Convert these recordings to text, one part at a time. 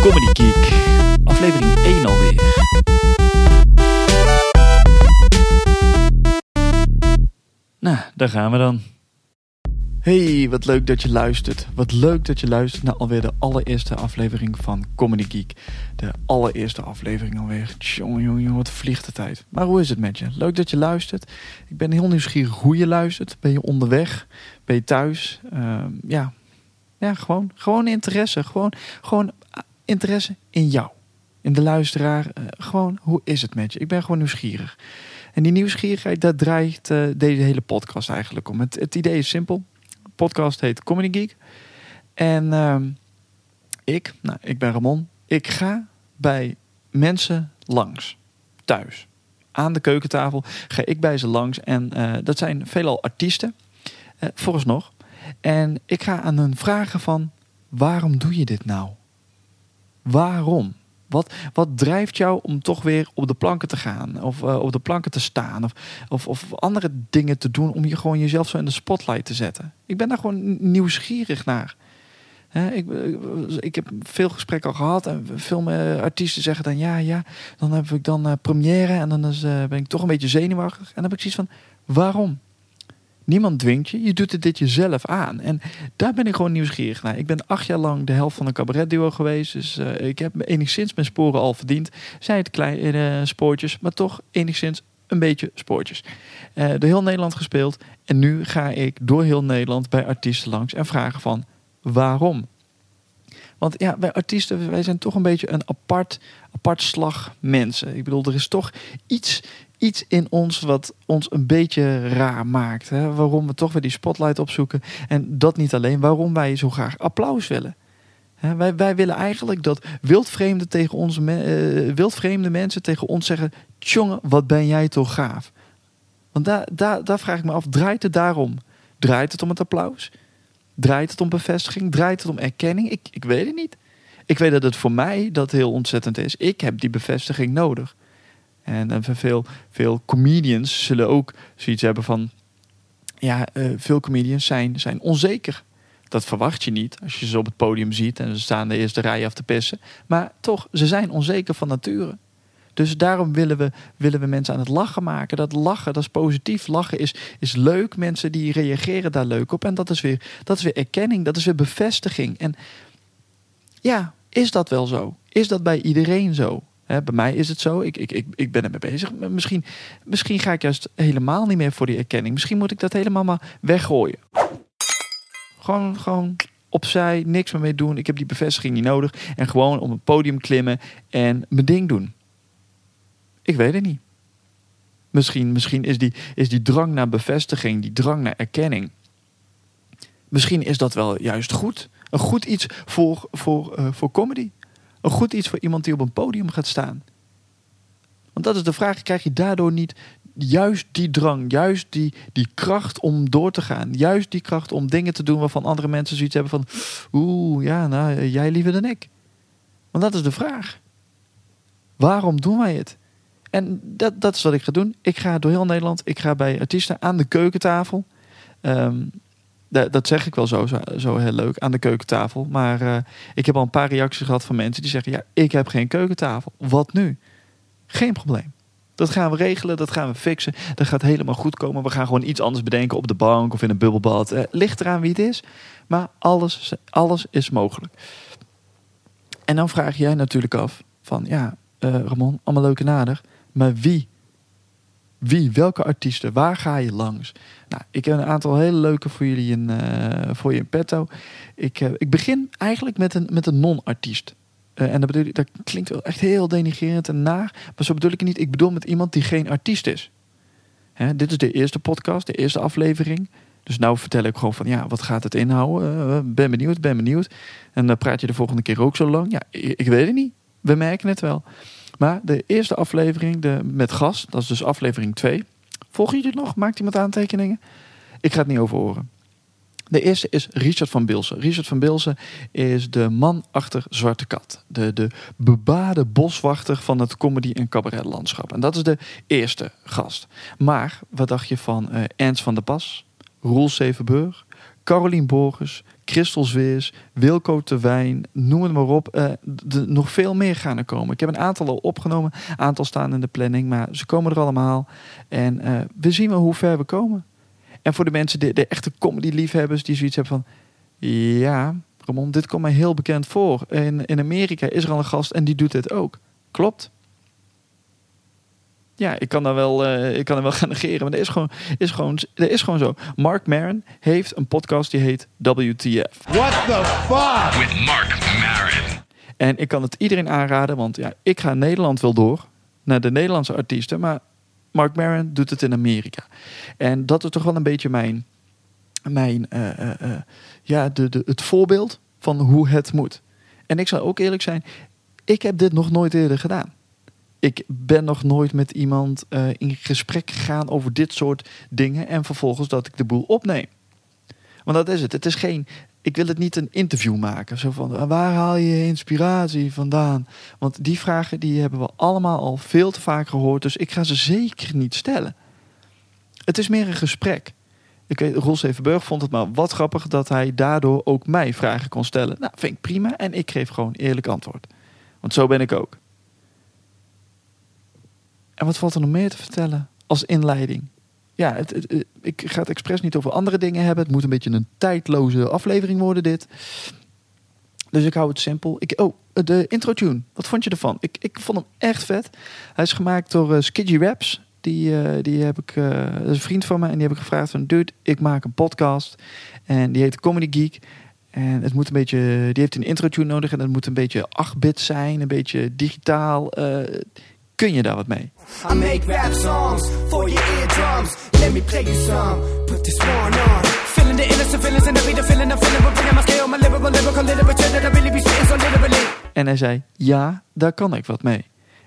Comedy Geek, aflevering 1 alweer. Nou, daar gaan we dan. Hey, wat leuk dat je luistert. Wat leuk dat je luistert naar alweer de allereerste aflevering van Comedy Geek. De allereerste aflevering alweer. Jongen, jongen, wat vliegt de tijd. Maar hoe is het met je? Leuk dat je luistert. Ik ben heel nieuwsgierig hoe je luistert. Ben je onderweg? Ben je thuis? Ehm, ja, ja gewoon, gewoon interesse. Gewoon, gewoon interesse in jou. In de luisteraar. Eh, gewoon, hoe is het met je? Ik ben gewoon nieuwsgierig. En die nieuwsgierigheid, daar draait eh, deze hele podcast eigenlijk om. Het, het idee is simpel. Podcast heet Comedy Geek. En ehm, ik, nou, ik ben Ramon. Ik ga bij mensen langs. Thuis. Aan de keukentafel ga ik bij ze langs. En eh, dat zijn veelal artiesten. Uh, vooralsnog. En ik ga aan hun vragen van... Waarom doe je dit nou? Waarom? Wat, wat drijft jou om toch weer op de planken te gaan? Of uh, op de planken te staan? Of, of, of, andere dingen te doen om je gewoon jezelf zo in de spotlight te zetten? Ik ben daar gewoon nieuwsgierig naar. Ik, ik, heb veel gesprekken al gehad en veel artiesten zeggen dan ja, ja, dan heb ik dan uh, première en dan is, ben ik toch een beetje zenuwachtig. En dan heb ik zoiets van, waarom? Niemand dwingt je, je doet het dit jezelf aan. En daar ben ik gewoon nieuwsgierig naar. Ik ben acht jaar lang de helft van een cabaretduo geweest. Dus uh, ik heb enigszins mijn sporen al verdiend. Zijn het kleine uh, spoortjes, maar toch enigszins een beetje spoortjes. Uh, door heel Nederland gespeeld. En nu ga ik door heel Nederland bij artiesten langs en vragen van waarom. Want ja, wij artiesten, wij zijn toch een beetje een apart, apart slag mensen. Ik bedoel, er is toch iets, iets in ons wat ons een beetje raar maakt. Hè? Waarom we toch weer die spotlight opzoeken. En dat niet alleen, waarom wij zo graag applaus willen. Hè? Wij, wij willen eigenlijk dat wildvreemde, tegen ons, uh, wildvreemde mensen tegen ons zeggen... Tjonge, wat ben jij toch gaaf. Want daar, daar, daar vraag ik me af, draait het daarom? Draait het om het applaus? Draait het om bevestiging? Draait het om erkenning? Ik, ik weet het niet. Ik weet dat het voor mij dat heel ontzettend is. Ik heb die bevestiging nodig. En, en veel, veel comedians zullen ook zoiets hebben van... Ja, uh, veel comedians zijn, zijn onzeker. Dat verwacht je niet als je ze op het podium ziet... en ze staan de eerste rij af te pissen. Maar toch, ze zijn onzeker van nature. Dus daarom willen we, willen we mensen aan het lachen maken. Dat lachen, dat is positief. Lachen is, is leuk. Mensen die reageren daar leuk op. En dat is, weer, dat is weer erkenning. Dat is weer bevestiging. En ja, is dat wel zo? Is dat bij iedereen zo? Bij mij is het zo. Ik, ik, ik, ik ben ermee bezig. Misschien, misschien ga ik juist helemaal niet meer voor die erkenning. Misschien moet ik dat helemaal maar weggooien. Gewoon, gewoon opzij, niks meer mee doen. Ik heb die bevestiging niet nodig. En gewoon op een podium klimmen en mijn ding doen. Ik weet het niet. Misschien, misschien is, die, is die drang naar bevestiging, die drang naar erkenning. Misschien is dat wel juist goed. Een goed iets voor, voor, uh, voor comedy. Een goed iets voor iemand die op een podium gaat staan. Want dat is de vraag: krijg je daardoor niet juist die drang, juist die, die kracht om door te gaan? Juist die kracht om dingen te doen waarvan andere mensen zoiets hebben van: oeh, ja, nou, jij liever dan ik. Want dat is de vraag. Waarom doen wij het? En dat, dat is wat ik ga doen. Ik ga door heel Nederland. Ik ga bij artiesten aan de keukentafel. Um, dat, zeg ik wel zo, zo, heel leuk, aan de keukentafel. Maar uh, ik heb al een paar reacties gehad van mensen die zeggen... ja, ik heb geen keukentafel. Wat nu? Geen probleem. Dat gaan we regelen, dat gaan we fixen. Dat gaat helemaal goed komen. We gaan gewoon iets anders bedenken op de bank of in een bubbelbad. Uh, ligt eraan wie het is. Maar alles, alles is mogelijk. En dan vraag jij natuurlijk af van... ja, uh, Ramon, allemaal leuke nader. Maar wie? Wie? Welke artiesten? Waar ga je langs? Nou, ik heb een aantal hele leuke voor jullie in, uh, voor je in petto. Ik, uh, ik begin eigenlijk met een, met een non-artiest. Uh, en dat, bedoel, dat klinkt wel echt heel denigrerend en naar. Maar zo bedoel ik het niet. Ik bedoel met iemand die geen artiest is. Hè, dit is de eerste podcast, de eerste aflevering. Dus nou vertel ik gewoon van ja, wat gaat het inhouden? ben benieuwd, ben benieuwd. En dan praat je de volgende keer ook zo lang. Ja, ik, ik weet het niet. We merken het wel. Maar de eerste aflevering de, met gast, dat is dus aflevering 2. Volg je dit nog? Maakt iemand aantekeningen? Ik ga het niet over horen. De eerste is Richard van Bilsen. Richard van Bilsen is de man achter Zwarte Kat. De, de bebaarde boswachter van het comedy- en cabaretlandschap. En dat is de eerste gast. Maar wat dacht je van uh, Ernst van der Pas, Roel Zevenburg, Carolien Borgers, Christel Zweers, Wilco Terwijn, noem het maar op. Eh, nog veel meer gaan er komen. Ik heb een aantal al opgenomen, een aantal staan in de planning, maar ze komen er allemaal. En eh, we zien wel hoe ver we komen. En voor de mensen, de, de echte comedy-liefhebbers, die zoiets hebben van... Ja, Ramon, dit komt mij heel bekend voor. In, in Amerika is er al een gast en die doet dit ook. Klopt. Ja, ik kan, daar wel, uh, ik kan er wel gaan negeren, maar dat is gewoon, is, gewoon, dat is gewoon zo. Mark Maron heeft een podcast die heet WTF. What the fuck? With Mark Maron. En ik kan het iedereen aanraden, want ja, ik ga Nederland wel door naar de Nederlandse artiesten, maar Mark Maron doet het in Amerika. En dat is toch wel een beetje mijn, mijn uh, uh, ja, de, de, het voorbeeld van hoe het moet. En ik zal ook eerlijk zijn, ik heb dit nog nooit eerder gedaan. Ik ben nog nooit met iemand uh, in gesprek gegaan over dit soort dingen en vervolgens dat ik de boel opneem. Want dat is het. Het is geen. Ik wil het niet een interview maken. Zo van waar haal je inspiratie vandaan? Want die vragen die hebben we allemaal al veel te vaak gehoord. Dus ik ga ze zeker niet stellen. Het is meer een gesprek. Ik weet, vond het maar wat grappig dat hij daardoor ook mij vragen kon stellen. Nou, vind ik prima. En ik geef gewoon eerlijk antwoord. Want zo ben ik ook. En wat valt er nog meer te vertellen als inleiding? Ja, het, ik ga het expres niet over andere dingen hebben. Het moet een beetje een tijdloze aflevering worden, dit. Dus ik hou het simpel. Ik, oh, de intro tune. Wat vond je ervan? Ik, ik vond hem echt vet. Hij is gemaakt door uh, Skidgy Raps. Die, uh, die heb ik, uh, dat is een vriend van me. En die heb ik gevraagd van, dude, ik maak een podcast. En die heet Comedy Geek. En het moet een beetje, die heeft een intro tune nodig. En het moet een beetje 8-bit zijn. Een beetje digitaal. Kun je daar wat mee? I make rap songs for your eardrums. Let me play you some. Put this one on. Feeling the innocent feelings and the feeling, I'm feeling. But bringing my scale, my lyrical, lyrical literature that I really be spitting so literally. En hij zei, ja, daar kan ik wat mee.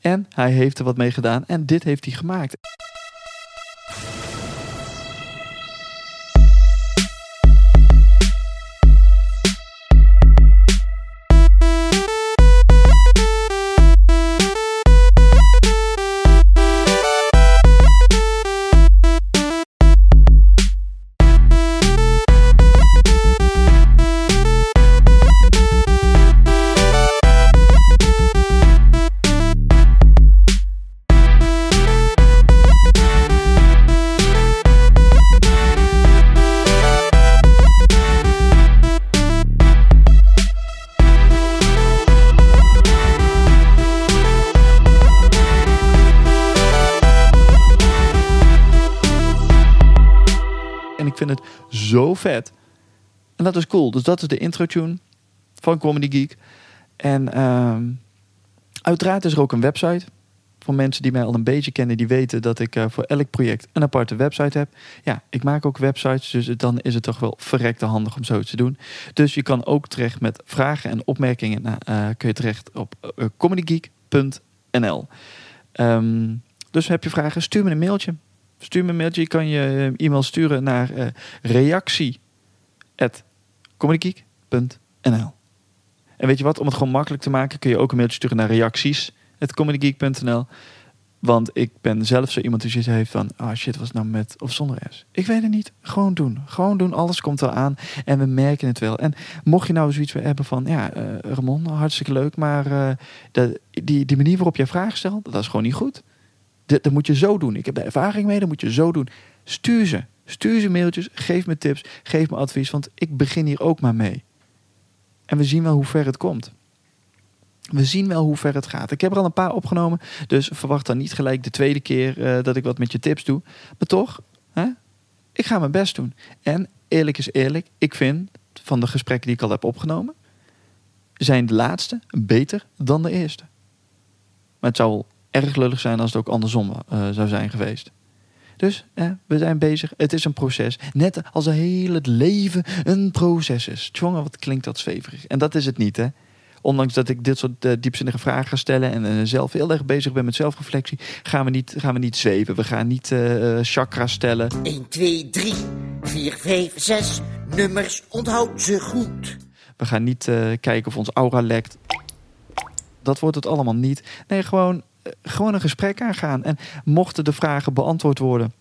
En hij heeft er wat mee gedaan en dit heeft hij gemaakt. Zo vet. En dat is cool. Dus dat is de intro tune van Comedy Geek. En uh, uiteraard is er ook een website. Voor mensen die mij al een beetje kennen, die weten dat ik uh, voor elk project een aparte website heb. Ja, ik maak ook websites, dus dan is het toch wel verrekte handig om zo te doen. Dus je kan ook terecht met vragen en opmerkingen. Uh, kun je terecht op uh, comedygeek.nl. Um, dus heb je vragen, stuur me een mailtje. Stuur me een mailtje. Je kan je eh, e-mail sturen naar uh, reactie.comedygeek.nl En weet je wat? Om het gewoon makkelijk te maken kun je ook een mailtje sturen naar reacties.comedygeek.nl Want ik ben zelf zo iemand die zoiets heeft van... Ah shit, was nou met of zonder S? Ik weet het niet. Gewoon doen. Gewoon doen. Alles komt wel aan. En we merken het wel. En mocht je nou zoiets hebben van... Ja, uh, Ramon, hartstikke leuk. Maar die, die manier waarop jij vragen stelt... Dat is gewoon niet goed. Dat, moet je zo doen. Ik heb de ervaring mee, dat moet je zo doen. Stuur ze. Stuur ze mailtjes, geef me tips, geef me advies, want ik begin hier ook maar mee. En we zien wel hoe ver het komt. We zien wel hoe ver het gaat. Ik heb er al een paar opgenomen, dus verwacht dan niet gelijk de tweede keer uh, dat ik wat met je tips doe. Maar toch, hè? ik ga mijn best doen. En eerlijk is eerlijk, ik vind van de gesprekken die ik al heb opgenomen, zijn de laatste beter dan de eerste. Maar het zou erg lullig zijn als het ook andersom uh, zou zijn geweest. Dus eh, we zijn bezig. Het is een proces. Net als een heel het leven een proces is. Tjonge, wat klinkt dat zweverig. En dat is het niet, hè. Ondanks dat ik dit soort uh, diepzinnige vragen ga stellen en uh, zelf heel erg bezig ben met zelfreflectie, gaan we niet, gaan we niet zweven. We gaan niet uh, chakra stellen. 1, 2, 3, 4, 5, 6. Nummers, onthoud ze goed. We gaan niet kijken of ons aura lekt. Dat wordt het allemaal niet. Nee, gewoon gewoon een gesprek aangaan. En mochten de vragen beantwoord worden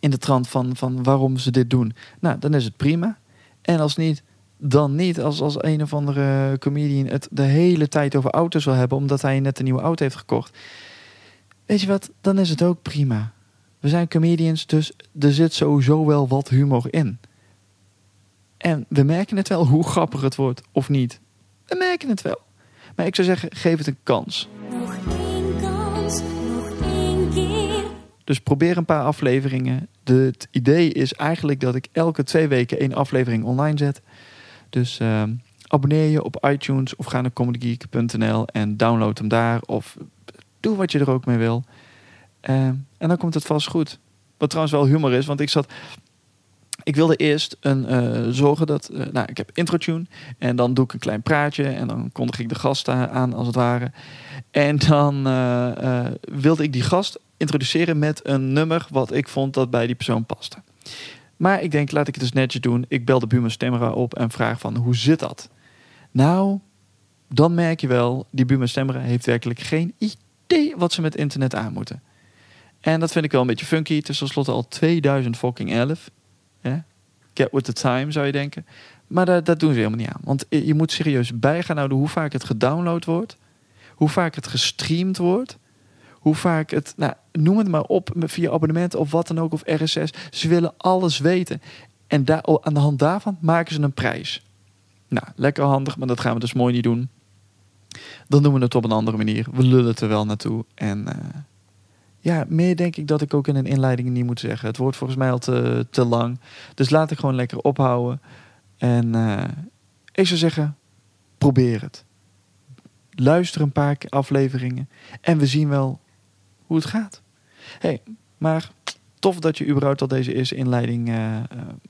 in de trant van, van waarom ze dit doen, nou, dan is het prima. En als niet, dan niet. Als, als een of andere comedian het de hele tijd over auto's wil hebben, omdat hij net een nieuwe auto heeft gekocht. Weet je wat, dan is het ook prima. We zijn comedians, dus er zit sowieso wel wat humor in. En we merken het wel hoe grappig het wordt of niet. We merken het wel. Maar ik zou zeggen, geef het een kans. Nog. Dus probeer een paar afleveringen. Het idee is eigenlijk dat ik elke twee weken één aflevering online zet. Dus ehm, abonneer je op iTunes of ga naar comedygeek.nl en download hem daar. Of doe wat je er ook mee wil. Ehm, en dan komt het vast goed. Wat trouwens wel humor is, want ik zat... Ik wilde eerst een, eh, zorgen dat... eh, nou, ik heb intro-tune. En dan doe ik een klein praatje. En dan kondig ik de gast aan, als het ware. En dan eh, wilde ik die gast introduceren met een nummer... wat ik vond dat bij die persoon paste. Maar ik denk, laat ik het eens netjes doen. Ik bel de buurman Stemmera op en vraag van, hoe zit dat? Nou, dan merk je wel... die buurman Stemmera heeft werkelijk geen idee... wat ze met internet aan moeten. En dat vind ik wel een beetje funky. Het is tenslotte al 2000 fucking 11. Hè? Get with the time, zou je denken. Maar dat, dat doen ze helemaal niet aan. Want je je moet serieus bijgaan houden hoe vaak het gedownload wordt. Hoe vaak het gestreamd wordt. Hoe vaak het, nou, noem het maar op, via abonnement of wat dan ook, of RSS. Ze willen alles weten. En daar, oh, aan de hand daarvan maken ze een prijs. Nou, lekker handig, maar dat gaan we dus mooi niet doen. Dan doen we het op een andere manier. We lullen het er wel naartoe. En eh, ja, meer denk ik dat ik ook in een inleiding niet moet zeggen. Het wordt volgens mij al te, te lang. Dus laat ik gewoon lekker ophouden. En eh, ik zou zeggen, probeer het. Luister een paar afleveringen. En we zien wel hoe het gaat. hey, maar tof dat je überhaupt al deze eerste inleiding eh, eh,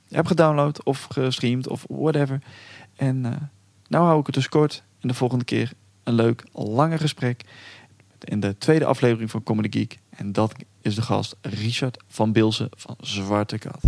hebt gedownload of gestreamd of whatever. En nou hou ik het dus kort. En de volgende keer een leuk, langer gesprek. In de tweede aflevering van Comedy Geek. En dat is de gast Richard van Bilsen van Zwarte Kat.